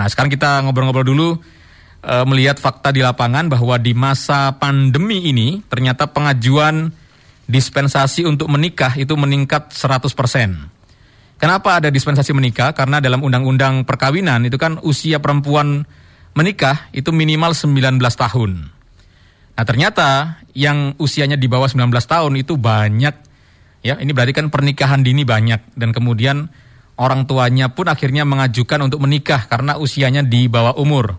Nah, sekarang kita ngobrol-ngobrol dulu e, melihat fakta di lapangan bahwa di masa pandemi ini ternyata pengajuan dispensasi untuk menikah itu meningkat 100%. Kenapa ada dispensasi menikah? Karena dalam undang-undang perkawinan itu kan usia perempuan menikah itu minimal 19 tahun. Nah, ternyata yang usianya di bawah 19 tahun itu banyak ya. Ini berarti kan pernikahan dini banyak dan kemudian orang tuanya pun akhirnya mengajukan untuk menikah karena usianya di bawah umur.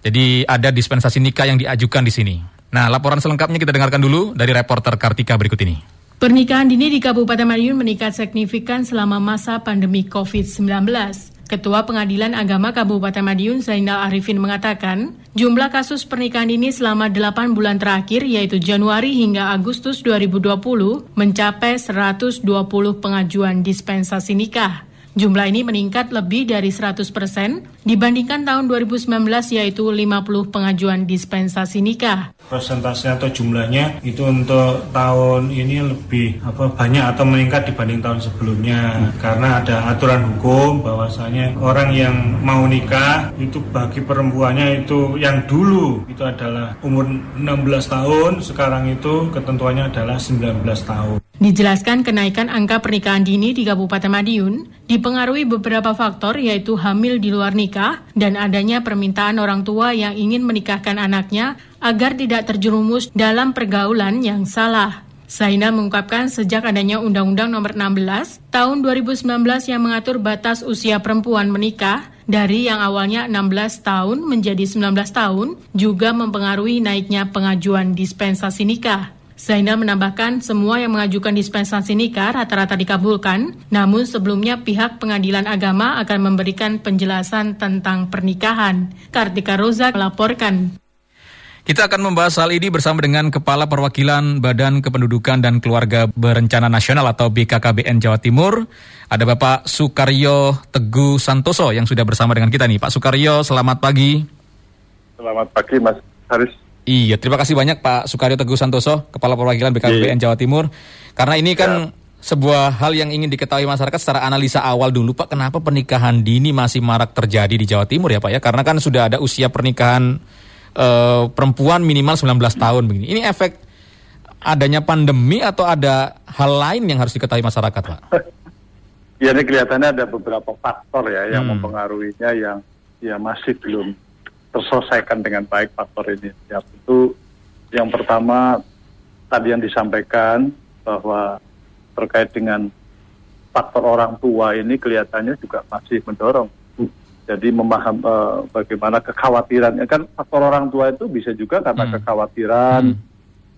Jadi ada dispensasi nikah yang diajukan di sini. Nah, laporan selengkapnya kita dengarkan dulu dari reporter Kartika berikut ini. Pernikahan dini di Kabupaten Madiun meningkat signifikan selama masa pandemi COVID-19. Ketua Pengadilan Agama Kabupaten Madiun Zainal Arifin mengatakan, jumlah kasus pernikahan ini selama 8 bulan terakhir yaitu Januari hingga Agustus 2020 mencapai 120 pengajuan dispensasi nikah. Jumlah ini meningkat lebih dari 100 persen dibandingkan tahun 2019 yaitu 50 pengajuan dispensasi nikah. Persentase atau jumlahnya itu untuk tahun ini lebih apa banyak atau meningkat dibanding tahun sebelumnya hmm. karena ada aturan hukum bahwasanya orang yang mau nikah itu bagi perempuannya itu yang dulu itu adalah umur 16 tahun sekarang itu ketentuannya adalah 19 tahun. Dijelaskan kenaikan angka pernikahan dini di Kabupaten Madiun dipengaruhi beberapa faktor yaitu hamil di luar nikah dan adanya permintaan orang tua yang ingin menikahkan anaknya agar tidak terjerumus dalam pergaulan yang salah. Saina mengungkapkan sejak adanya Undang-Undang Nomor 16 Tahun 2019 yang mengatur batas usia perempuan menikah dari yang awalnya 16 tahun menjadi 19 tahun juga mempengaruhi naiknya pengajuan dispensasi nikah. Zainal menambahkan semua yang mengajukan dispensasi nikah rata-rata dikabulkan, namun sebelumnya pihak pengadilan agama akan memberikan penjelasan tentang pernikahan. Kartika Roza melaporkan. Kita akan membahas hal ini bersama dengan Kepala Perwakilan Badan Kependudukan dan Keluarga Berencana Nasional atau BKKBN Jawa Timur. Ada Bapak Sukaryo Teguh Santoso yang sudah bersama dengan kita nih. Pak Sukaryo, selamat pagi. Selamat pagi Mas Haris. Iya, terima kasih banyak Pak Sukaryo Teguh Santoso, Kepala Perwakilan BKBN iya. Jawa Timur. Karena ini kan ya. sebuah hal yang ingin diketahui masyarakat secara analisa awal dulu Pak, kenapa pernikahan dini masih marak terjadi di Jawa Timur ya Pak ya? Karena kan sudah ada usia pernikahan uh, perempuan minimal 19 tahun begini. Ini efek adanya pandemi atau ada hal lain yang harus diketahui masyarakat Pak? Ya ini kelihatannya ada beberapa faktor ya yang hmm. mempengaruhinya yang ya masih belum terselesaikan dengan baik faktor ini. Ya tentu yang pertama tadi yang disampaikan bahwa terkait dengan faktor orang tua ini kelihatannya juga masih mendorong. Jadi memaham uh, bagaimana kekhawatirannya kan faktor orang tua itu bisa juga karena hmm. kekhawatiran hmm.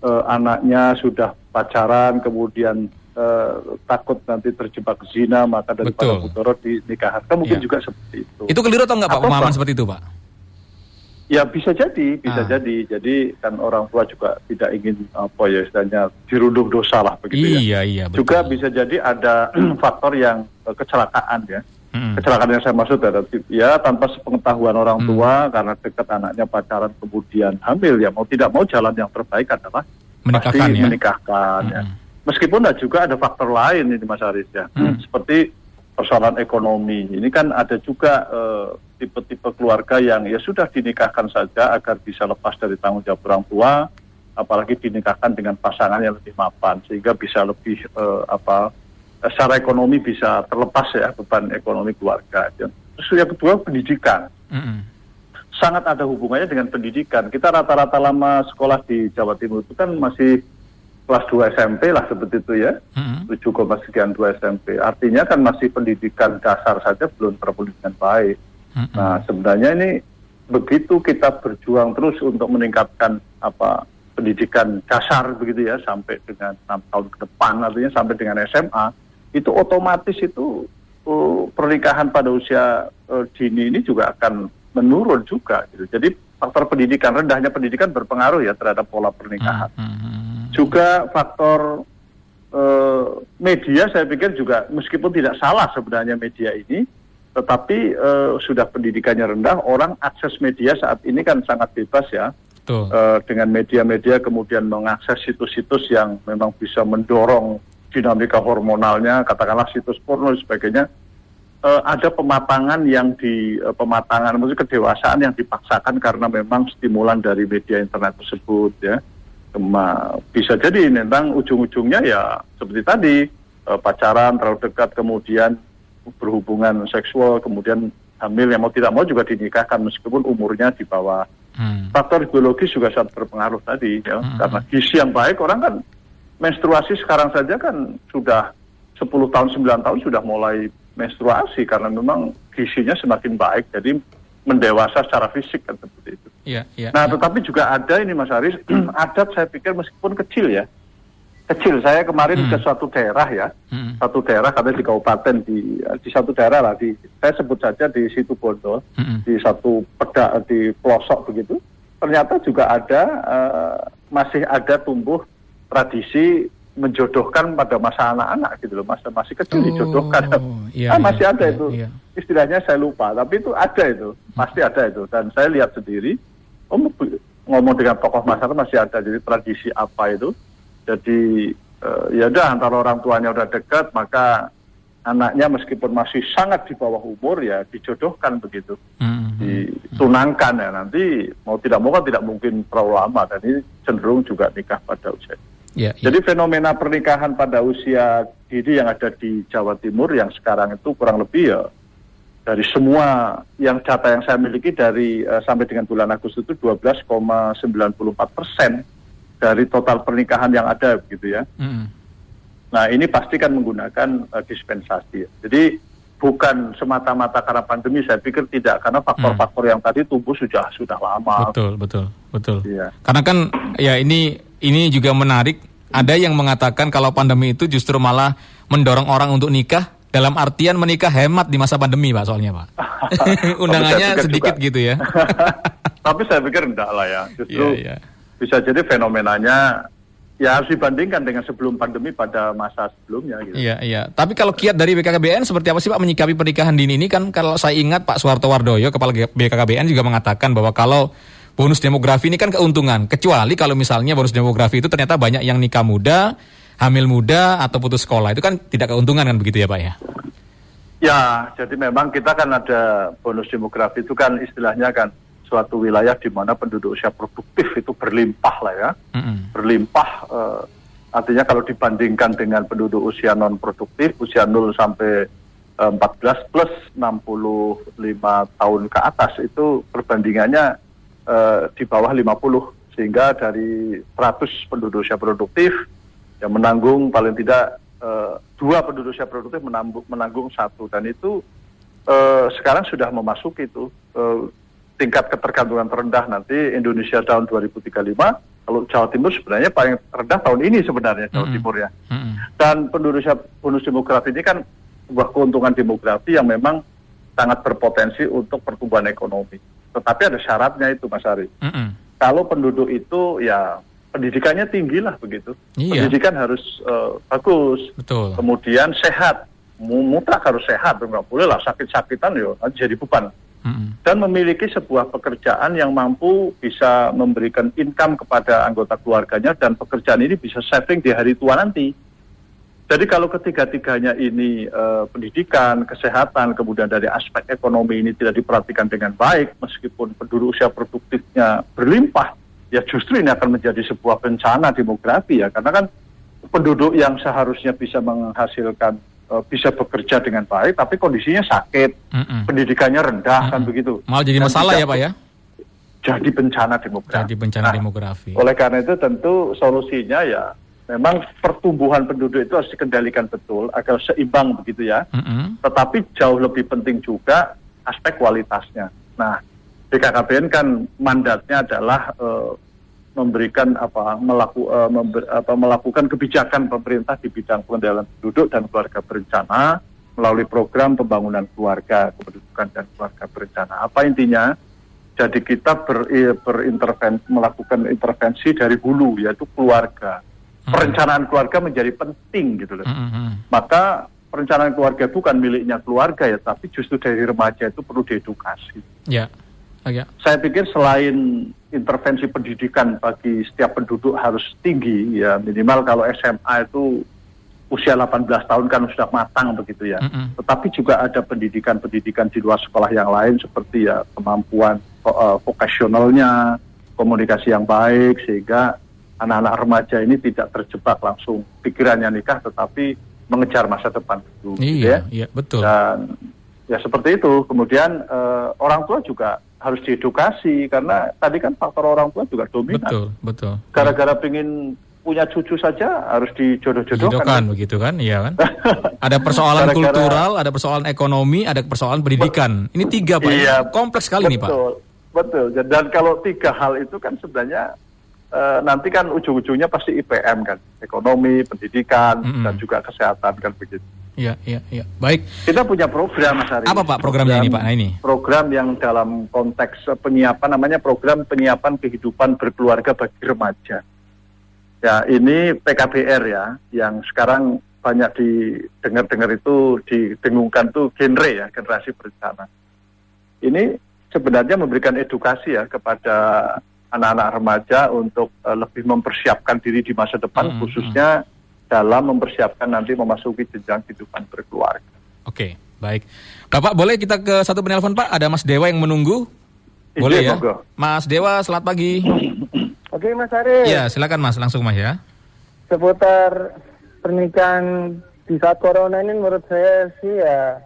Uh, anaknya sudah pacaran kemudian uh, takut nanti terjebak zina maka daripada mudorot dinikahkan mungkin ya. juga seperti itu. Itu keliru atau enggak Pak pemahaman seperti itu Pak? Ya bisa jadi, bisa ah. jadi. Jadi kan orang tua juga tidak ingin apa ya istilahnya dirundung dosa lah begitu iya, ya. Iya iya. Juga bisa jadi ada faktor yang uh, kecelakaan ya. Hmm. Kecelakaan yang saya maksud adalah ya tanpa sepengetahuan orang hmm. tua karena dekat anaknya pacaran kemudian hamil ya mau tidak mau jalan yang terbaik adalah menikahkan pasti ya. menikahkan ya. hmm. ya. Meskipun ada juga ada faktor lain ini Mas Aris ya. Hmm. Seperti persoalan ekonomi. Ini kan ada juga uh, tipe-tipe keluarga yang ya sudah dinikahkan saja agar bisa lepas dari tanggung jawab orang tua, apalagi dinikahkan dengan pasangan yang lebih mapan sehingga bisa lebih uh, apa secara ekonomi bisa terlepas ya beban ekonomi keluarga. Terus yang kedua pendidikan. Mm-hmm. Sangat ada hubungannya dengan pendidikan. Kita rata-rata lama sekolah di Jawa Timur itu kan masih kelas 2 SMP lah seperti itu ya. Mm-hmm. 7, sekian 2 SMP. Artinya kan masih pendidikan dasar saja belum terpenuhi dengan baik. Mm-hmm. Nah, sebenarnya ini begitu kita berjuang terus untuk meningkatkan apa pendidikan dasar begitu ya sampai dengan enam tahun ke depan artinya sampai dengan SMA itu otomatis itu uh, pernikahan pada usia uh, dini ini juga akan menurun juga gitu. Jadi faktor pendidikan rendahnya pendidikan berpengaruh ya terhadap pola pernikahan. Mm-hmm. Juga faktor uh, media saya pikir juga meskipun tidak salah sebenarnya media ini tetapi uh, sudah pendidikannya rendah, orang akses media saat ini kan sangat bebas ya. Uh, dengan media-media kemudian mengakses situs-situs yang memang bisa mendorong dinamika hormonalnya, katakanlah situs porno dan sebagainya. uh, ada pematangan yang di uh, pematangan maksudnya kedewasaan yang dipaksakan karena memang stimulan dari media internet tersebut ya. Kema, bisa jadi memang ujung-ujungnya ya seperti tadi uh, pacaran terlalu dekat kemudian berhubungan seksual kemudian hamil yang mau tidak mau juga dinikahkan meskipun umurnya di bawah hmm. faktor biologis juga sangat berpengaruh tadi ya hmm. karena gizi yang baik orang kan menstruasi sekarang saja kan sudah 10 tahun 9 tahun sudah mulai menstruasi karena memang gizinya semakin baik jadi mendewasa secara fisik kan seperti itu. Ya, ya, nah, ya. tetapi juga ada ini Mas Aris, adat saya pikir meskipun kecil ya, kecil. Saya kemarin hmm. ke suatu daerah ya, hmm. satu daerah katanya di kabupaten di di satu daerah lah di saya sebut saja di situ Bondo, hmm. di satu pedak di pelosok begitu. Ternyata juga ada uh, masih ada tumbuh tradisi menjodohkan pada masa anak-anak gitu loh, masa masih kecil oh, dijodohkan. Iya, ah, masih iya, ada iya, itu. Iya. Istilahnya saya lupa, tapi itu ada itu, pasti ada itu. Dan saya lihat sendiri, oh ngomong dengan tokoh masyarakat masih ada. Jadi tradisi apa itu? Jadi uh, ya udah antara orang tuanya udah dekat, maka anaknya meskipun masih sangat di bawah umur ya dijodohkan begitu, mm-hmm. ditunangkan ya. Nanti mau tidak mau kan tidak mungkin terlalu lama. Dan ini cenderung juga nikah pada usia. Ya, ya. Jadi fenomena pernikahan pada usia dini yang ada di Jawa Timur yang sekarang itu kurang lebih ya dari semua yang data yang saya miliki dari uh, sampai dengan bulan Agustus itu 12,94 persen dari total pernikahan yang ada gitu ya. Mm. Nah ini pasti kan menggunakan uh, dispensasi. Jadi bukan semata-mata karena pandemi saya pikir tidak karena faktor-faktor yang tadi tumbuh sudah sudah lama. Betul betul betul. Iya. Karena kan ya ini ini juga menarik. Ada yang mengatakan kalau pandemi itu justru malah mendorong orang untuk nikah dalam artian menikah hemat di masa pandemi, Pak, soalnya, Pak. Undangannya sedikit juga. gitu ya. Tapi saya pikir enggak lah ya. Justru yeah, yeah. Bisa jadi fenomenanya ya harus dibandingkan dengan sebelum pandemi pada masa sebelumnya gitu. Iya, iya. Tapi kalau kiat dari BKKBN seperti apa sih Pak menyikapi pernikahan dini ini kan kalau saya ingat Pak Suwarto Wardoyo kepala BKKBN juga mengatakan bahwa kalau bonus demografi ini kan keuntungan. Kecuali kalau misalnya bonus demografi itu ternyata banyak yang nikah muda, hamil muda atau putus sekolah. Itu kan tidak keuntungan kan begitu ya Pak ya? Ya, jadi memang kita kan ada bonus demografi itu kan istilahnya kan suatu wilayah di mana penduduk usia produktif itu berlimpah lah ya. Mm-hmm. Berlimpah uh, artinya kalau dibandingkan dengan penduduk usia non produktif, usia 0 sampai 14 eh, plus 65 tahun ke atas itu perbandingannya uh, di bawah 50 sehingga dari 100 penduduk usia produktif yang menanggung paling tidak uh, dua penduduk usia produktif menanggung, menanggung satu dan itu uh, sekarang sudah memasuki itu uh, tingkat ketergantungan terendah nanti Indonesia tahun 2035 kalau Jawa Timur sebenarnya paling rendah tahun ini sebenarnya Jawa mm -hmm. Timur ya mm -hmm. dan penduduk bonus demografi ini kan sebuah keuntungan demografi yang memang sangat berpotensi untuk pertumbuhan ekonomi tetapi ada syaratnya itu Mas Ari. Mm -mm. Kalau penduduk itu ya pendidikannya tinggi lah begitu. Iya. Pendidikan harus uh, bagus. Betul. Kemudian sehat. Mutlak harus sehat. Enggak boleh lah sakit-sakitan ya jadi beban. Dan memiliki sebuah pekerjaan yang mampu bisa memberikan income kepada anggota keluarganya dan pekerjaan ini bisa saving di hari tua nanti. Jadi kalau ketiga-tiganya ini uh, pendidikan, kesehatan, kemudian dari aspek ekonomi ini tidak diperhatikan dengan baik, meskipun penduduk usia produktifnya berlimpah, ya justru ini akan menjadi sebuah bencana demografi ya, karena kan penduduk yang seharusnya bisa menghasilkan, bisa bekerja dengan baik, tapi kondisinya sakit, mm -mm. pendidikannya rendah mm -mm. kan begitu. Malah jadi masalah ya Pak ya? Jadi bencana demografi. Jadi bencana nah, demografi. Oleh karena itu tentu solusinya ya memang pertumbuhan penduduk itu harus dikendalikan betul agar seimbang begitu ya. Mm-hmm. Tetapi jauh lebih penting juga aspek kualitasnya. Nah, BKKBN kan mandatnya adalah uh, memberikan apa, melaku, uh, member, apa melakukan kebijakan pemerintah di bidang pengendalian penduduk dan keluarga berencana melalui program pembangunan keluarga kependudukan dan keluarga berencana. Apa intinya? Jadi kita ber, berintervensi melakukan intervensi dari hulu yaitu keluarga perencanaan keluarga menjadi penting gitu loh. Mm -hmm. Maka perencanaan keluarga bukan miliknya keluarga ya, tapi justru dari remaja itu perlu diedukasi. Ya. Okay. Saya pikir selain intervensi pendidikan bagi setiap penduduk harus tinggi ya minimal kalau SMA itu usia 18 tahun kan sudah matang begitu ya. Mm -hmm. Tetapi juga ada pendidikan-pendidikan di luar sekolah yang lain seperti ya kemampuan uh, vokasionalnya, komunikasi yang baik sehingga anak-anak remaja ini tidak terjebak langsung pikirannya nikah tetapi mengejar masa depan itu. Iya, gitu ya. iya betul. Dan ya seperti itu. Kemudian uh, orang tua juga harus diedukasi karena tadi kan faktor orang tua juga dominan. Betul, betul. Gara-gara pengen punya cucu saja harus dijodoh-jodohkan. Jodohkan begitu kan, iya kan? ada persoalan Gara -gara, kultural, ada persoalan ekonomi, ada persoalan pendidikan. Ini tiga pak, iya, kompleks sekali betul, nih pak. Betul, dan kalau tiga hal itu kan sebenarnya uh, nanti kan ujung-ujungnya pasti IPM kan, ekonomi, pendidikan, mm -hmm. dan juga kesehatan kan begitu. Iya, iya, iya. Baik. Kita punya program Mas Ari. Apa Pak programnya program, ini Pak? Nah ini. Program yang dalam konteks penyiapan namanya program penyiapan kehidupan berkeluarga bagi remaja. Ya, ini PKBR ya, yang sekarang banyak didengar-dengar itu didengungkan tuh genre ya, generasi berencana. Ini sebenarnya memberikan edukasi ya kepada anak-anak remaja untuk uh, lebih mempersiapkan diri di masa depan, hmm, khususnya hmm. Dalam mempersiapkan nanti memasuki jenjang kehidupan berkeluarga. Oke, baik. Bapak, boleh kita ke satu penelpon Pak? Ada Mas Dewa yang menunggu. Boleh ya? Mas Dewa, selamat pagi. Oke Mas Arif. Ya silakan Mas, langsung Mas ya. Seputar pernikahan di saat corona ini menurut saya sih ya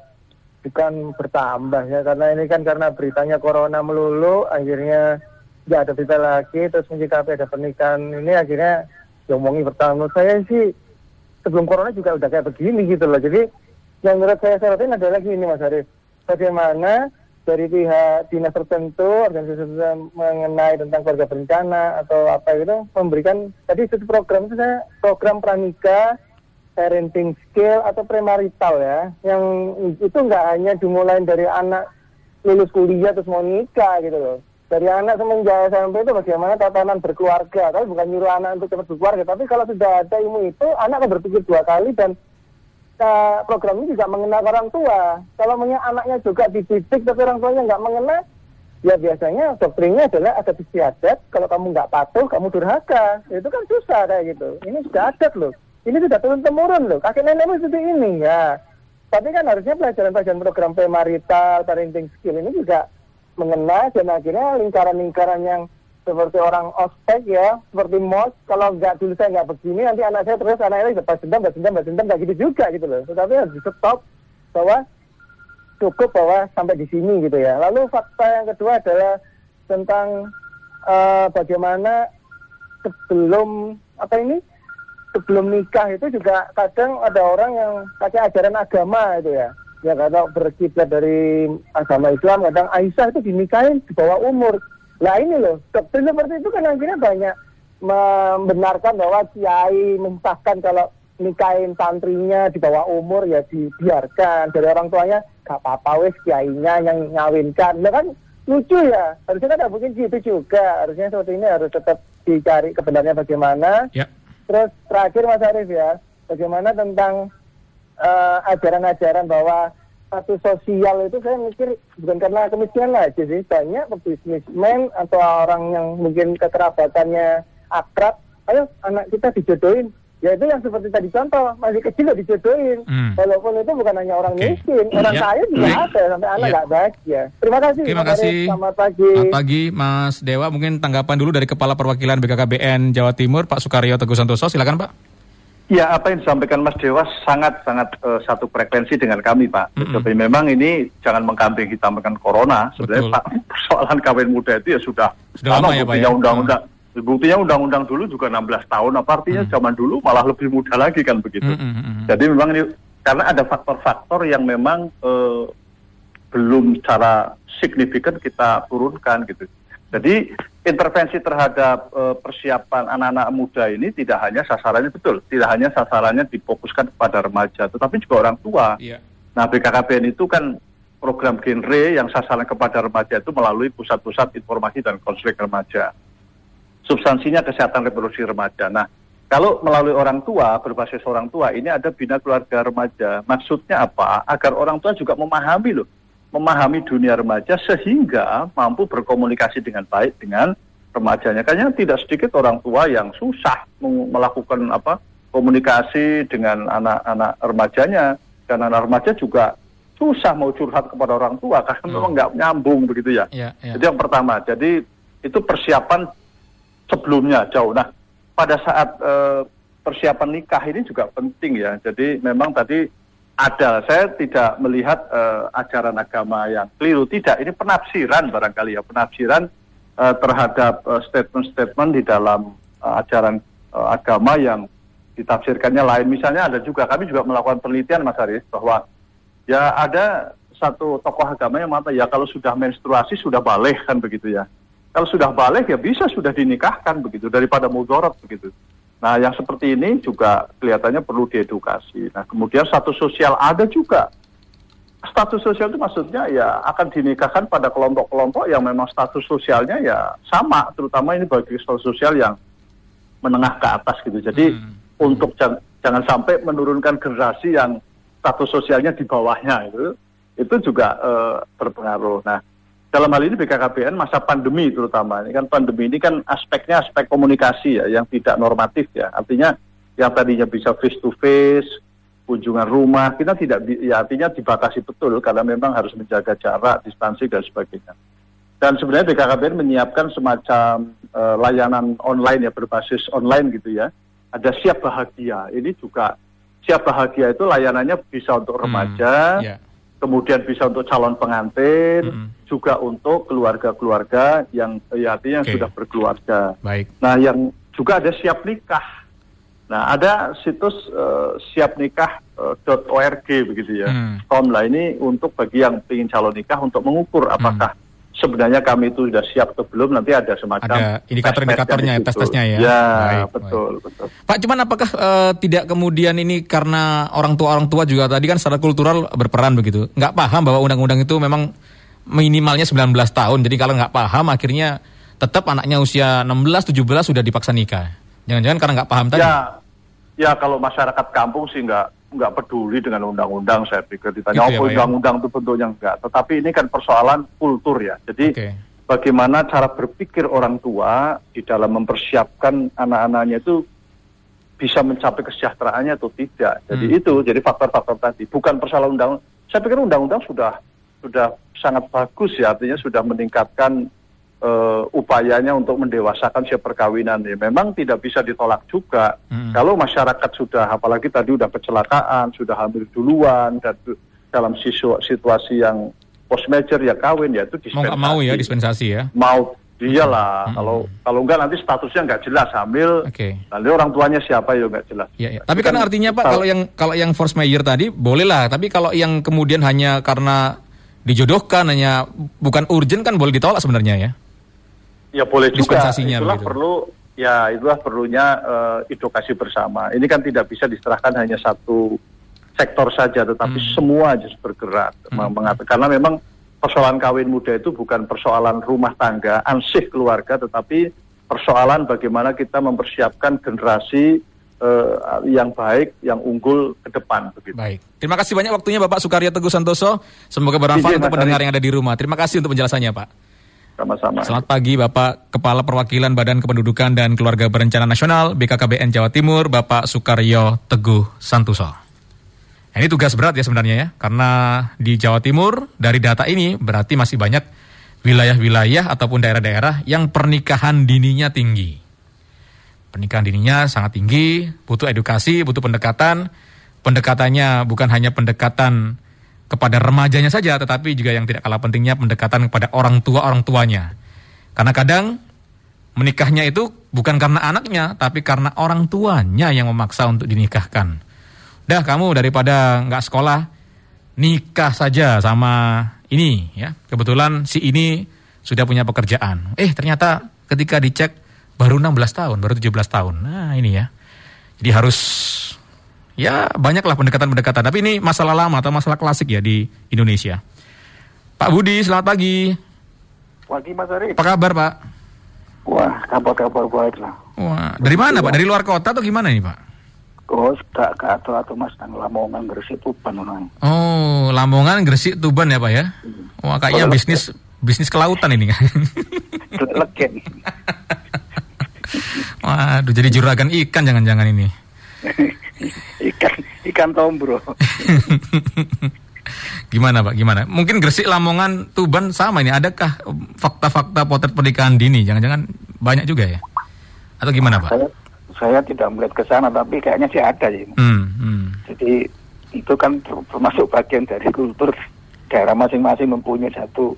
bukan bertambah ya karena ini kan karena beritanya corona melulu akhirnya nggak ada berita lagi terus menyikapi ada pernikahan ini akhirnya diomongi pertama menurut saya sih sebelum corona juga udah kayak begini gitu loh. Jadi yang menurut saya sorotin adalah gini Mas Arif bagaimana dari pihak dinas tertentu, organisasi mengenai tentang keluarga berencana atau apa itu memberikan tadi itu program itu saya program pranika parenting skill atau premarital ya yang itu nggak hanya dimulai dari anak lulus kuliah terus mau nikah gitu loh dari anak semenjak SMP itu bagaimana tatanan berkeluarga tapi bukan nyuruh anak untuk cepat berkeluarga tapi kalau sudah ada ilmu itu anak akan berpikir dua kali dan uh, program ini juga mengenal orang tua. Kalau anaknya juga dididik tapi orang tuanya nggak mengenal, ya biasanya doktrinnya adalah ada istiadat. Kalau kamu nggak patuh, kamu durhaka. Itu kan susah kayak gitu. Ini sudah adat loh. Ini sudah turun temurun loh. Kakek nenekmu seperti ini ya. Tapi kan harusnya pelajaran-pelajaran program premarital, parenting skill ini juga mengenal dan akhirnya lingkaran-lingkaran yang seperti orang ospek ya, seperti mos. Kalau nggak dulu saya nggak begini, nanti anak saya terus anaknya balas dendam, balas dendam, balas dendam, nggak gitu juga gitu loh. Tetapi harus di stop bahwa cukup bahwa sampai di sini gitu ya. Lalu fakta yang kedua adalah tentang uh, bagaimana sebelum apa ini sebelum nikah itu juga kadang ada orang yang pakai ajaran agama itu ya ya kalau berkiblat dari agama Islam kadang Aisyah itu dinikahin di bawah umur. Nah ini loh, doktrin seperti itu kan akhirnya banyak membenarkan bahwa kiai mensahkan kalau nikahin santrinya di bawah umur ya dibiarkan. Dari orang tuanya gak apa-apa wes kiainya yang ngawinkan. Nah kan lucu ya. Harusnya kan mungkin gitu juga. Harusnya seperti ini harus tetap dicari kebenarannya bagaimana. Ya. terus terakhir Mas Arief ya. Bagaimana tentang uh, ajaran-ajaran bahwa satu sosial itu saya mikir bukan karena kemiskinan aja sih banyak bisnismen atau orang yang mungkin kekerabatannya akrab ayo anak kita dijodohin ya itu yang seperti tadi contoh masih kecil udah dijodohin hmm. walaupun itu bukan hanya orang okay. miskin orang ya. kaya juga Baik. ada sampai anak ya. nggak ya. bahagia terima kasih terima kasih selamat pagi selamat pagi Mas Dewa mungkin tanggapan dulu dari Kepala Perwakilan BKKBN Jawa Timur Pak Sukaryo Teguh Santoso silakan Pak Ya, apa yang disampaikan Mas Dewas sangat-sangat uh, satu frekuensi dengan kami, Pak. Mm -hmm. Jadi memang ini jangan mengkambing hitamkan corona. Sebenarnya Pak, persoalan kawin muda itu ya sudah, sudah lama ya, Pak. Ya? undang-undang. Mm. Buktinya undang-undang dulu juga 16 tahun, apa artinya mm. zaman dulu malah lebih muda lagi kan begitu. Mm -hmm. Jadi memang ini karena ada faktor-faktor yang memang uh, belum secara signifikan kita turunkan gitu. Jadi intervensi terhadap uh, persiapan anak-anak muda ini tidak hanya sasarannya betul, tidak hanya sasarannya difokuskan kepada remaja, tetapi juga orang tua. Yeah. Nah BKKBN itu kan program genre yang sasaran kepada remaja itu melalui pusat-pusat informasi dan konseling remaja. Substansinya kesehatan reproduksi remaja. Nah kalau melalui orang tua, berbasis orang tua, ini ada bina keluarga remaja. Maksudnya apa? Agar orang tua juga memahami loh memahami dunia remaja sehingga mampu berkomunikasi dengan baik dengan remajanya. Karena tidak sedikit orang tua yang susah melakukan apa komunikasi dengan anak-anak remajanya dan anak remaja juga susah mau curhat kepada orang tua karena hmm. memang nggak nyambung begitu ya. ya, ya. Jadi yang pertama, jadi itu persiapan sebelumnya jauh. Nah, pada saat uh, persiapan nikah ini juga penting ya. Jadi memang tadi ada, saya tidak melihat uh, ajaran agama yang keliru, tidak. Ini penafsiran barangkali ya, penafsiran uh, terhadap statement-statement uh, di dalam uh, ajaran uh, agama yang ditafsirkannya lain. Misalnya ada juga, kami juga melakukan penelitian Mas Aris, bahwa ya ada satu tokoh agama yang mata ya kalau sudah menstruasi sudah balik kan begitu ya. Kalau sudah balik ya bisa sudah dinikahkan begitu daripada mudorot begitu. Nah, yang seperti ini juga kelihatannya perlu diedukasi. Nah, kemudian status sosial ada juga. Status sosial itu maksudnya ya akan dinikahkan pada kelompok-kelompok yang memang status sosialnya ya sama, terutama ini bagi status sosial yang menengah ke atas gitu. Jadi hmm. untuk jangan, jangan sampai menurunkan generasi yang status sosialnya di bawahnya itu, itu juga uh, berpengaruh. Nah, dalam hal ini BKKBN masa pandemi terutama. Ini kan pandemi ini kan aspeknya aspek komunikasi ya yang tidak normatif ya. Artinya yang tadinya bisa face to face kunjungan rumah kita tidak ya artinya dibatasi betul karena memang harus menjaga jarak distansi dan sebagainya. Dan sebenarnya BKKBN menyiapkan semacam uh, layanan online ya berbasis online gitu ya. Ada siap bahagia. Ini juga siap bahagia itu layanannya bisa untuk remaja hmm, yeah kemudian bisa untuk calon pengantin, mm juga untuk keluarga-keluarga yang ya artinya okay. sudah berkeluarga. Baik. Nah, yang juga ada siap nikah. Nah, ada situs uh, siapnikah.org uh, begitu ya. Hmm. Com lah ini untuk bagi yang ingin calon nikah untuk mengukur apakah hmm sebenarnya kami itu sudah siap atau belum nanti ada semacam ada indikator-indikatornya tes-tesnya ya. Ya, baik, betul, baik. betul. Pak, cuman apakah uh, tidak kemudian ini karena orang tua orang tua juga tadi kan secara kultural berperan begitu. Nggak paham bahwa undang-undang itu memang minimalnya 19 tahun. Jadi kalau nggak paham akhirnya tetap anaknya usia 16 17 sudah dipaksa nikah. Jangan-jangan karena nggak paham tadi. Ya. Ya kalau masyarakat kampung sih nggak nggak peduli dengan undang-undang saya pikir ditanya gitu ya, oh ya, undang-undang itu bentuknya enggak tetapi ini kan persoalan kultur ya. Jadi okay. bagaimana cara berpikir orang tua di dalam mempersiapkan anak-anaknya itu bisa mencapai kesejahteraannya atau tidak. Jadi hmm. itu jadi faktor-faktor tadi. Bukan persoalan undang saya pikir undang-undang sudah sudah sangat bagus ya. Artinya sudah meningkatkan uh, upayanya untuk mendewasakan siap perkawinan ya memang tidak bisa ditolak juga hmm. kalau masyarakat sudah apalagi tadi sudah kecelakaan sudah hamil duluan dan dalam situasi yang post major ya kawin ya itu dispensasi mau, mau ya dispensasi ya mau Iyalah, hmm. kalau kalau enggak nanti statusnya enggak jelas hamil. Okay. Lalu orang tuanya siapa ya enggak jelas. Ya, ya. Tapi kan, kan artinya Pak kalau yang kalau yang force major tadi bolehlah, tapi kalau yang kemudian hanya karena dijodohkan hanya bukan urgent kan boleh ditolak sebenarnya ya? Ya boleh juga. Itulah begitu. perlu ya itulah perlunya uh, edukasi bersama. Ini kan tidak bisa diserahkan hanya satu sektor saja, tetapi hmm. semua harus bergerak. Hmm. Karena memang persoalan kawin muda itu bukan persoalan rumah tangga, ansih keluarga, tetapi persoalan bagaimana kita mempersiapkan generasi uh, yang baik, yang unggul ke depan. Begitu. Baik. Terima kasih banyak waktunya Bapak Sukarya Teguh Santoso. Semoga bermanfaat untuk pendengar yang ada di rumah. Terima kasih untuk penjelasannya Pak. Sama-sama. Selamat pagi Bapak Kepala Perwakilan Badan Kependudukan dan Keluarga Berencana Nasional BKKBN Jawa Timur Bapak Sukaryo Teguh Santoso. Ini tugas berat ya sebenarnya ya, karena di Jawa Timur dari data ini berarti masih banyak wilayah-wilayah ataupun daerah-daerah yang pernikahan dininya tinggi. Pernikahan dininya sangat tinggi, butuh edukasi, butuh pendekatan. Pendekatannya bukan hanya pendekatan kepada remajanya saja, tetapi juga yang tidak kalah pentingnya pendekatan kepada orang tua orang tuanya. Karena kadang menikahnya itu bukan karena anaknya, tapi karena orang tuanya yang memaksa untuk dinikahkan. Dah kamu daripada nggak sekolah, nikah saja sama ini ya. Kebetulan si ini sudah punya pekerjaan. Eh ternyata ketika dicek baru 16 tahun, baru 17 tahun. Nah ini ya. Jadi harus ya banyaklah pendekatan-pendekatan. Tapi ini masalah lama atau masalah klasik ya di Indonesia. Pak Budi, selamat pagi. Pagi Mas Arif. Apa kabar Pak? Wah, kabar-kabar baik lah. Wah, dari mana Pak? Dari luar kota atau gimana nih Pak? Oh, tak ke atau atau Mas nang Lamongan Gresik Tuban nang. Oh, Lamongan Gresik Tuban ya Pak ya? Hmm. Wah, kayaknya bisnis bisnis kelautan ini kan. Legen. Waduh, jadi juragan ikan jangan-jangan ini. ikan ikan tombro. Gimana Pak? Gimana? Mungkin Gresik, Lamongan, Tuban sama ini. Adakah fakta-fakta potret pernikahan dini? Jangan-jangan banyak juga ya? Atau gimana Pak? Saya, saya tidak melihat ke sana, tapi kayaknya sih ada ya. Hmm, hmm. Jadi itu kan termasuk bagian dari kultur daerah masing-masing mempunyai satu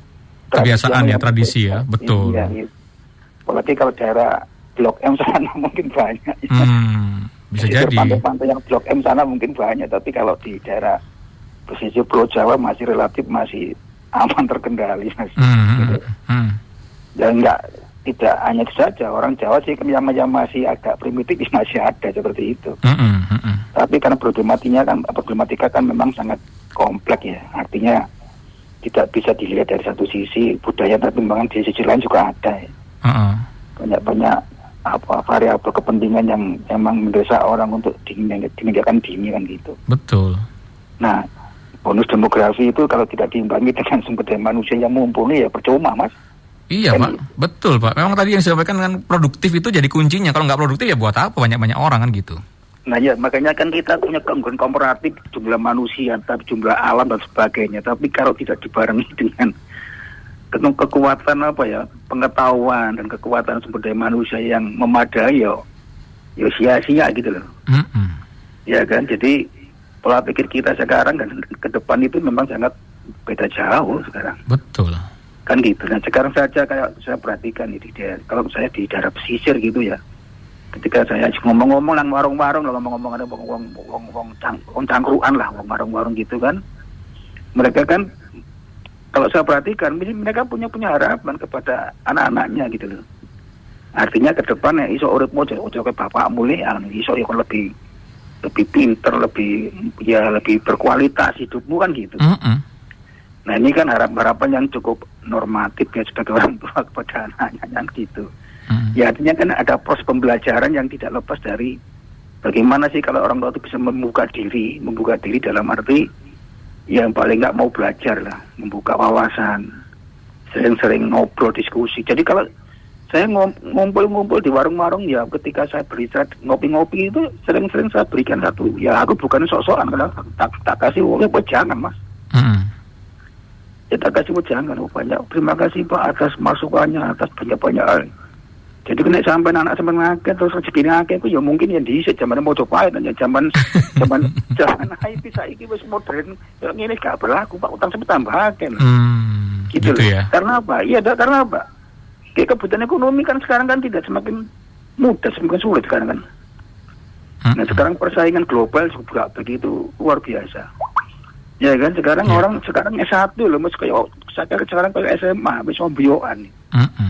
kebiasaan ya tradisi ya betul. Iya, iya. Apalagi kalau daerah Blok M sana mungkin banyak. Hmm, bisa jadi. Pantai-pantai yang Blok M sana mungkin banyak, tapi kalau di daerah pesisir Pulau Jawa masih relatif masih aman terkendali mas. Hmm, gitu. hmm. Ya enggak tidak hanya itu saja orang Jawa sih yang, yang masih agak primitif masih ada seperti itu. Mm -hmm. Tapi karena problematikanya kan problematika kan memang sangat kompleks ya. Artinya tidak bisa dilihat dari satu sisi budaya tapi memang di sisi lain juga ada ya. Banyak-banyak apa variabel kepentingan yang memang mendesak orang untuk dimenjadikan dini kan gitu. Betul. Nah, bonus demografi itu kalau tidak diimbangi dengan sumber daya manusia yang mumpuni ya percuma, Mas. Iya kan, Pak, betul Pak. Memang tadi yang disampaikan kan produktif itu jadi kuncinya. Kalau nggak produktif ya buat apa banyak-banyak orang kan gitu. Nah ya makanya kan kita punya keunggulan komparatif jumlah manusia, tapi jumlah alam dan sebagainya. Tapi kalau tidak dibarengi dengan kekuatan apa ya pengetahuan dan kekuatan sumber daya manusia yang memadai ya, ya sia-sia gitu loh. Mm -hmm. Ya kan, jadi pola pikir kita sekarang dan ke depan itu memang sangat beda jauh sekarang. Betul. Kan gitu. Nah sekarang saja kayak saya perhatikan di daerah, kalau saya di daerah pesisir gitu ya, ketika saya ngomong-ngomong lang warung-warung lah ngomong-ngomong ada wong wong wong wong cangkruan lah wong warung-warung gitu kan mereka kan kalau saya perhatikan mereka punya punya harapan kepada anak-anaknya gitu loh artinya ke depan ya iso urip mau jadi ke bapak mulai iso ya lebih lebih pinter lebih ya lebih berkualitas hidupmu kan gitu mm -hmm. nah ini kan harap harapan yang cukup normatif ya sebagai orang tua kepada anaknya yang gitu Hmm. Ya artinya kan ada proses pembelajaran yang tidak lepas dari bagaimana sih kalau orang tua itu bisa membuka diri, membuka diri dalam arti yang paling nggak mau belajar lah, membuka wawasan, sering-sering ngobrol diskusi. Jadi kalau saya ngumpul-ngumpul di warung-warung ya ketika saya beristirahat ngopi-ngopi itu sering-sering saya berikan satu ya aku bukan sok-sokan karena tak, tak kasih uangnya buat jangan mas hmm. ya tak kasih buat jangan oh, banyak terima kasih pak atas masukannya atas banyak-banyak jadi kena sampai anak sampai ngake terus rezeki ngake aku ya mungkin yang diisi zaman mau coba ya zaman zaman zaman IP saya ini wis modern. Ya ini gak berlaku pak utang sampai tambah akeh hmm, gitu, gitu ya. Karena apa? Iya karena apa? Kayak kebutuhan ekonomi kan sekarang kan tidak semakin mudah semakin sulit sekarang kan? Hmm. nah sekarang persaingan global juga begitu luar biasa. Ya kan? Sekarang yeah. orang sekarang S1 loh, mas. Kayak sekarang sekarang kayak SMA, bisa bioan.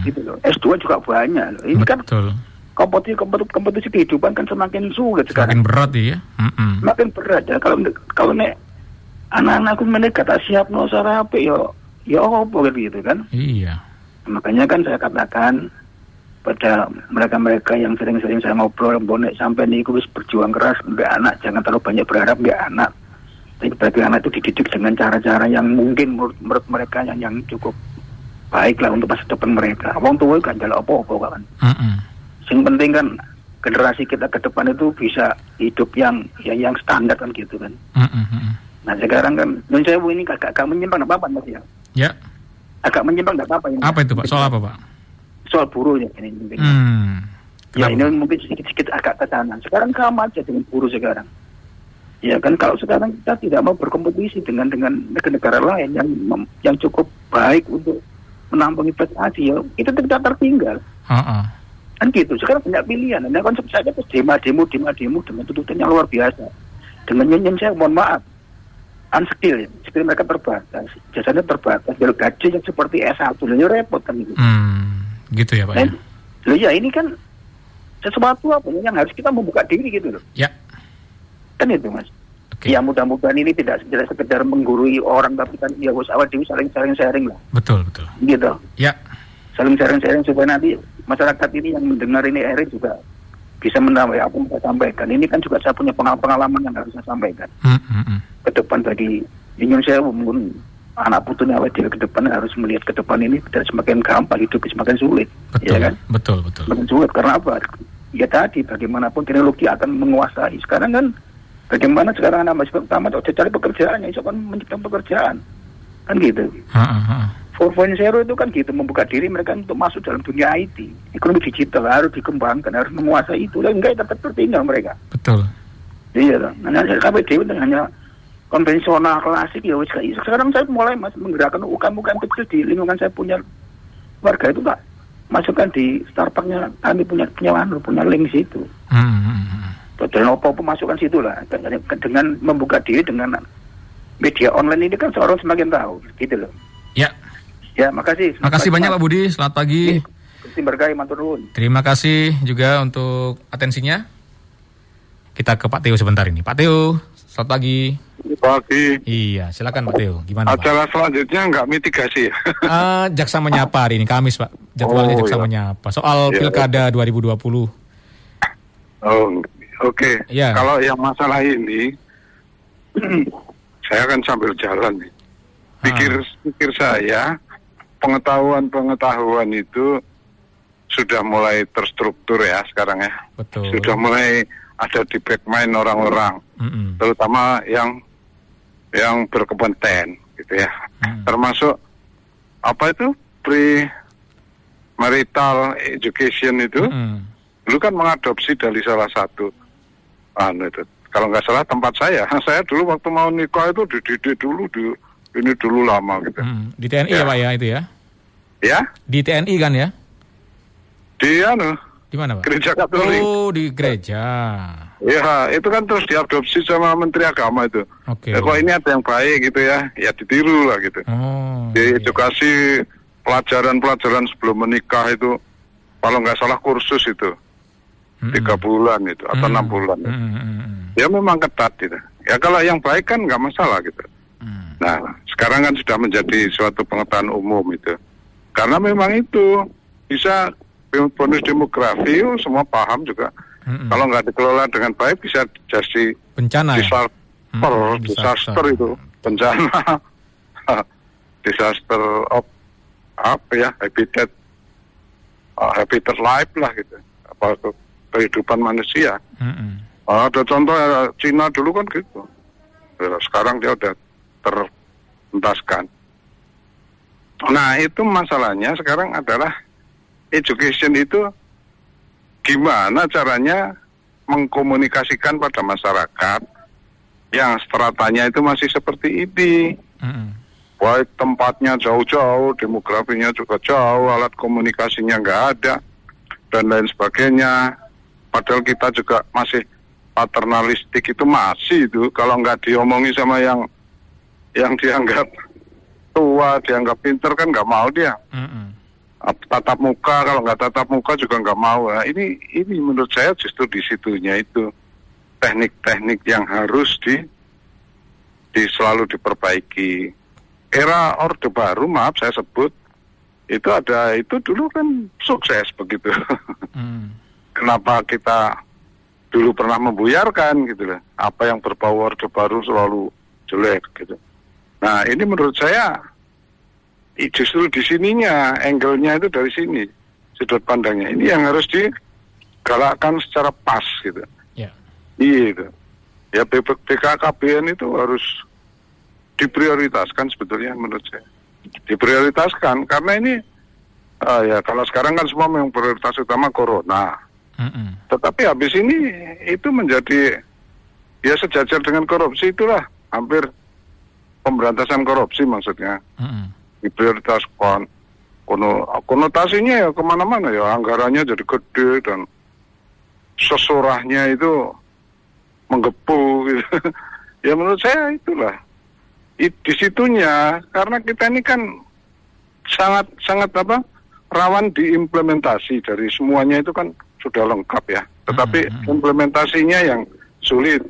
Gitu loh. S2 juga banyak loh. Ini kan Betul. kan kompetisi, kompetisi kompetisi kehidupan kan semakin sulit sekarang. Semakin berat ya. Mm -hmm. Makin berat ya kalau kalau nek anak-anakku mereka kata siap no sarape yo yo apa gitu kan. Iya. Makanya kan saya katakan pada mereka-mereka yang sering-sering saya ngobrol bonek sampai nih berjuang keras nggak anak jangan terlalu banyak berharap nggak anak tapi bagi anak itu dididik dengan cara-cara yang mungkin menurut, menurut mereka yang yang cukup baik lah untuk masa depan mereka. Wong tua kan jalan apa-apa kan. Mm -hmm. Yang penting kan generasi kita ke depan itu bisa hidup yang ya, yang standar kan gitu kan. Mm -hmm. Nah sekarang kan, saya ini agak, agak menyimpang apa apa mas ya? Ya. Agak menyimpang apa apa ini. Apa itu pak? Soal apa pak? Soal buruh ya ini. Hmm. Ya ini mungkin sedikit-sedikit agak ke sana. Sekarang sama aja dengan buruh sekarang. Ya kan kalau sekarang kita tidak mau berkompetisi dengan dengan negara-negara lain yang yang cukup baik untuk menampung investasi ya itu tidak tertinggal. Uh-uh. Kan gitu. Sekarang banyak pilihan. Nah konsep saya itu demo demo demo demo dengan tuntutan yang luar biasa. Dengan nyanyian saya mohon maaf unskill ya. skill mereka terbatas, jasanya terbatas, dari gaji yang seperti S1, ya repot kan gitu. Hmm, gitu ya Pak. Dan, ya? ya ini kan sesuatu apa yang harus kita membuka diri gitu loh. Ya. Kan itu mas. Okay. Ya mudah-mudahan ini tidak, tidak sekedar menggurui orang tapi kan ya bos awal dulu saling saling sharing lah. Betul betul. Gitu. Ya. Saling sharing sharing supaya nanti masyarakat ini yang mendengar ini Erin juga bisa menambah apa yang saya sampaikan. Ini kan juga saya punya pengalaman yang harus saya sampaikan. Mm -hmm. Ke depan bagi Indonesia mungkin anak putunya awal ke depan harus melihat ke depan ini tidak semakin gampang hidup semakin sulit. Betul, ya kan? Betul, betul. Semakin sulit karena apa? ya tadi bagaimanapun teknologi akan menguasai. Sekarang kan bagaimana sekarang anak mahasiswa utama udah cari pekerjaan, ya kan menciptakan pekerjaan. Kan gitu. Ha. 4.0 itu kan gitu membuka diri mereka untuk masuk dalam dunia IT ekonomi digital harus dikembangkan harus menguasai itu. Lah enggak tetap tertinggal mereka. Betul. iya kan hanya KPD itu hanya konvensional klasik ya wis kayak sekarang saya mulai mas menggerakkan UKM-UKM kecil di lingkungan saya punya warga itu pak. Masukkan di startupnya kami punya punya anu, punya link situ. Hmm, hmm, hmm. Betul, apa masukkan situ lah dengan, dengan membuka diri dengan media online ini kan seorang semakin tahu gitu loh Ya, ya makasih makasih banyak Pak Budi. Selamat pagi. Gusti berkahi matur nuwun. Terima kasih juga untuk atensinya. Kita ke Pak Teo sebentar ini. Pak Teo, selamat pagi. Pagi. Iya, silakan Pak Teo. Gimana Pak? Acara selanjutnya nggak mitigasi. Eh, jaksa menyapa hari ini Kamis Pak. Jadwalnya Oh, jaksa iya. menyapa soal Iya, pilkada 2020. oh, oke. Iya. Kalau yang masalah ini, saya kan sambil jalan nih. Pikir, Ah. pikir saya, pengetahuan-pengetahuan itu sudah mulai terstruktur ya sekarang ya. Betul. Sudah mulai ada di back mind orang-orang, Mm-mm. terutama yang yang berkompeten gitu ya. Mm. Termasuk apa itu pre marital education itu Mm-mm. dulu kan mengadopsi dari salah satu anu itu kalau nggak salah tempat saya saya dulu waktu mau nikah itu dididik dulu di ini dulu lama gitu Mm. Di TNI ya. Ya. Pak ya itu ya? ya Di TNI kan ya? di anu Di mana Pak? gereja Katolik Oh di gereja. ya itu kan terus diadopsi sama Menteri Agama itu Oke. Ya, kok ini ada yang baik gitu ya ya ditiru lah gitu Oh. di iya. edukasi pelajaran-pelajaran sebelum menikah itu kalau nggak salah kursus itu Tiga bulan itu atau Mm. enam bulan itu. Mm, mm, mm, ya memang ketat gitu ya kalau yang baik kan nggak masalah gitu mm. nah sekarang kan sudah menjadi suatu pengetahuan umum itu karena memang itu bisa bonus demografi oh, semua paham juga Mm-mm. kalau nggak dikelola dengan baik bisa jadi bencana ya? disaster Hmm, disaster disaster. itu bencana disaster of apa ya habitat uh, habitat life lah gitu apa ke- kehidupan manusia Mm-mm. Ah, ada contoh ya, Cina dulu kan gitu. Ya, sekarang dia udah terentaskan. Nah itu masalahnya sekarang adalah education itu gimana caranya mengkomunikasikan pada masyarakat yang stratanya itu masih seperti ini. Mm-mm. Baik tempatnya jauh-jauh, demografinya juga jauh, alat komunikasinya nggak ada, dan lain sebagainya. Padahal kita juga masih paternalistik itu masih itu kalau nggak diomongi sama yang yang dianggap tua, dianggap pinter kan nggak mau dia. Mm-mm. Ap- Tatap muka kalau nggak tatap muka juga nggak mau. Nah, ini ini menurut saya justru di situnya itu teknik-teknik yang harus di di selalu diperbaiki. Era Orde Baru, maaf saya sebut, itu ada itu dulu kan sukses begitu. Mm. Kenapa kita dulu pernah membuyarkan gitu loh. Apa yang berbau Orde Baru selalu jelek gitu. Nah ini menurut saya justru di sininya, angle-nya itu dari sini, sudut pandangnya. Ini yang harus digalakkan secara pas gitu. Ya. Iya itu. Ya BKKBN itu harus diprioritaskan sebetulnya menurut saya. Diprioritaskan karena ini ah, ya kalau sekarang kan semua yang prioritas utama corona. Mm-mm. Tetapi habis ini itu menjadi ya sejajar dengan korupsi itulah hampir pemberantasan korupsi maksudnya Mm-mm. diprioritaskan. Kono, konotasinya ya ke mana-mana ya anggarannya jadi gede dan sesurahnya itu menggepu gitu. ya menurut saya itulah di situnya karena kita ini kan sangat sangat apa rawan diimplementasi dari semuanya itu kan sudah lengkap ya tetapi Hmm, hmm. implementasinya yang sulit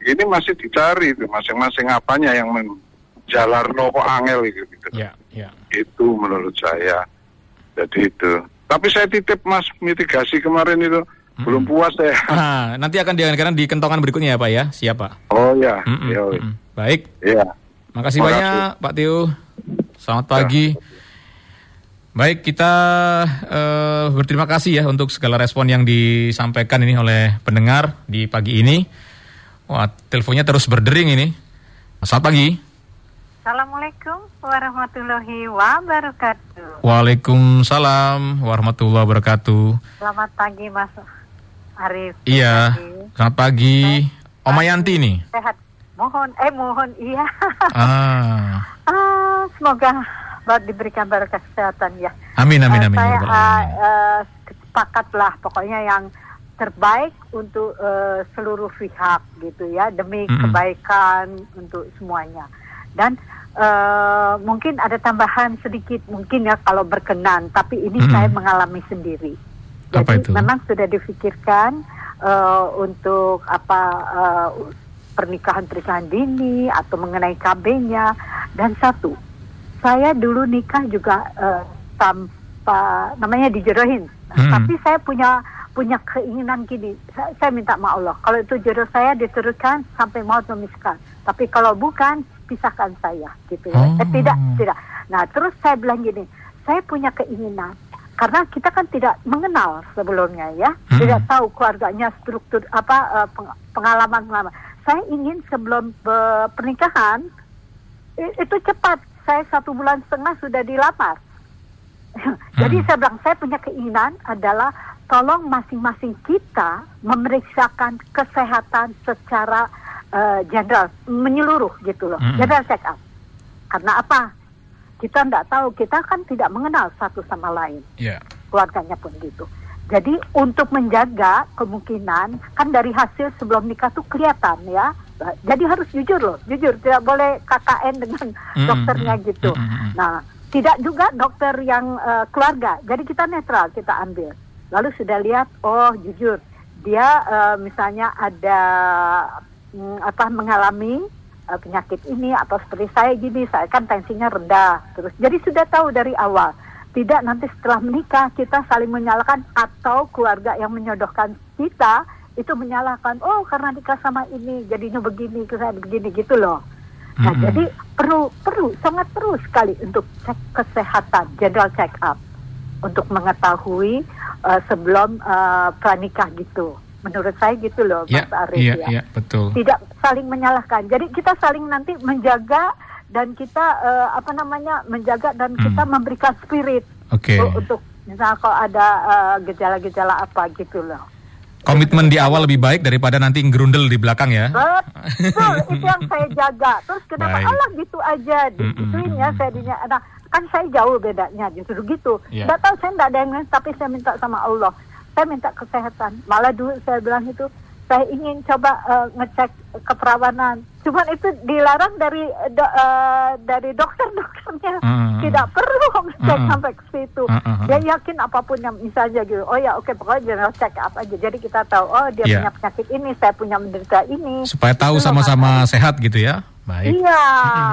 ini masih dicari itu masing-masing apanya yang menjalarno kok angel gitu, gitu Ya, ya. itu menurut saya jadi itu tapi saya titip mas mitigasi kemarin itu belum puas saya Nah, nanti akan dianggarkan di kentongan berikutnya ya Pak ya. Siap Pak. oh ya Mm-mm, ya mm-mm. Baik, ya makasih Terima banyak Pak Tio. Selamat pagi. Baik, kita uh, berterima kasih ya untuk segala respon yang disampaikan ini oleh pendengar di pagi ini. Wah, teleponnya terus berdering ini. Selamat pagi. Assalamualaikum warahmatullahi wabarakatuh. Waalaikumsalam warahmatullahi wabarakatuh. Selamat pagi Mas Arif. Iya, selamat pagi. Oma Yanti nih. Sehat. Mohon, eh mohon, iya. Ah. ah semoga diberikan berkah kesehatan ya. Amin amin amin. Uh, saya uh, uh, sepakatlah pokoknya yang terbaik untuk uh, seluruh pihak gitu ya demi mm -hmm. kebaikan untuk semuanya dan uh, mungkin ada tambahan sedikit mungkin ya kalau berkenan tapi ini mm -hmm. saya mengalami sendiri jadi apa itu? memang sudah difikirkan uh, untuk apa uh, pernikahan pernikahan dini atau mengenai KB-nya dan satu saya dulu nikah juga uh, tanpa namanya dijodohin. Hmm. Tapi saya punya punya keinginan gini. Saya, saya minta maaf Allah. Kalau itu jodoh saya diteruskan sampai mau memisahkan. Tapi kalau bukan pisahkan saya gitu ya. Oh. Eh, tidak, tidak. Nah, terus saya bilang gini, saya punya keinginan karena kita kan tidak mengenal sebelumnya ya, hmm. tidak tahu keluarganya struktur apa uh, pengalaman pengalaman. Saya ingin sebelum pernikahan itu cepat saya satu bulan setengah sudah dilamar. Jadi hmm. saya bilang saya punya keinginan adalah tolong masing-masing kita memeriksakan kesehatan secara general, uh, menyeluruh gitu loh, hmm. general check up. Karena apa? Kita tidak tahu, kita kan tidak mengenal satu sama lain. Yeah. Keluarganya pun gitu. Jadi untuk menjaga kemungkinan kan dari hasil sebelum nikah tuh kelihatan ya jadi harus jujur loh, jujur tidak boleh KKN dengan mm, dokternya mm, gitu. Mm, nah, tidak juga dokter yang uh, keluarga. Jadi kita netral kita ambil. Lalu sudah lihat, oh jujur dia uh, misalnya ada um, apa mengalami uh, penyakit ini atau seperti saya gini, saya kan tensinya rendah. Terus jadi sudah tahu dari awal. Tidak nanti setelah menikah kita saling menyalahkan atau keluarga yang menyodohkan kita itu menyalahkan oh karena nikah sama ini jadinya begini saya begini gitu loh. Nah mm -hmm. jadi perlu perlu sangat perlu sekali untuk cek kesehatan general check up untuk mengetahui uh, sebelum uh, pranikah gitu. Menurut saya gitu loh yeah, Mas Arief yeah, ya. yeah, betul. Tidak saling menyalahkan. Jadi kita saling nanti menjaga dan kita uh, apa namanya menjaga dan mm. kita memberikan spirit okay. untuk misalnya kalau ada gejala-gejala uh, apa gitu loh Komitmen di awal lebih baik daripada nanti ngerundel di belakang ya. Betul, itu yang saya jaga. Terus kenapa baik. Allah gitu aja, digituin ya saya dinya. Nah, kan saya jauh bedanya justru gitu. Yeah. Gak tahu saya tidak ada yang lain, tapi saya minta sama Allah. Saya minta kesehatan. Malah dulu saya bilang itu, saya ingin coba uh, ngecek keperawanan. Cuman itu dilarang dari do, uh, dari dokter-dokternya. Mm. Tidak perlu ngecek mm. sampai ke situ. Mm. Dia yakin apa pun yang misalnya gitu. Oh ya oke okay, pokoknya general check up aja. Jadi kita tahu oh dia yeah. punya penyakit ini, saya punya menderita ini. Supaya tahu sama-sama sehat gitu ya. Baik. Iya.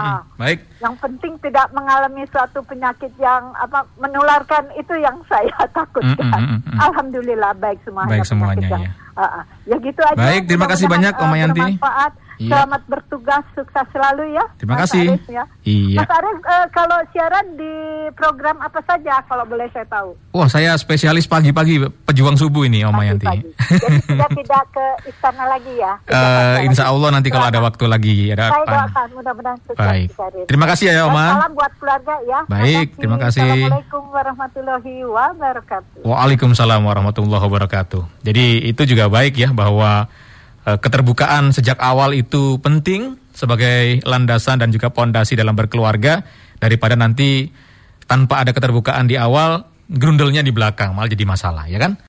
Baik. Yang penting tidak mengalami suatu penyakit yang apa menularkan itu yang saya takutkan. Mm, mm, mm, Alhamdulillah baik semuanya. Baik semuanya ya. Uh, uh. Ya gitu aja. Baik, terima kasih banyak Om Yanti. Bermanfaat. Iya. Selamat bertugas, sukses selalu ya. Terima Mas kasih. Arif, ya. Iya. Mas Arief, uh, kalau siaran di program apa saja kalau boleh saya tahu? Wah, saya spesialis pagi-pagi pejuang subuh ini Om Yanti. Jadi sudah tidak ke istana lagi ya? Uh, insya Allah nanti kalau ada waktu lagi. Ada saya doakan mudah-mudahan sukses. Baik. Terima kasih ya Oma. Salam buat keluarga ya. Baik, terima kasih. Assalamualaikum warahmatullahi wabarakatuh. Waalaikumsalam warahmatullahi wabarakatuh. Jadi itu juga baik ya bahwa Eh, keterbukaan sejak awal itu penting sebagai landasan dan juga pondasi dalam berkeluarga. Daripada nanti tanpa ada keterbukaan di awal grundelnya di belakang malah jadi masalah ya kan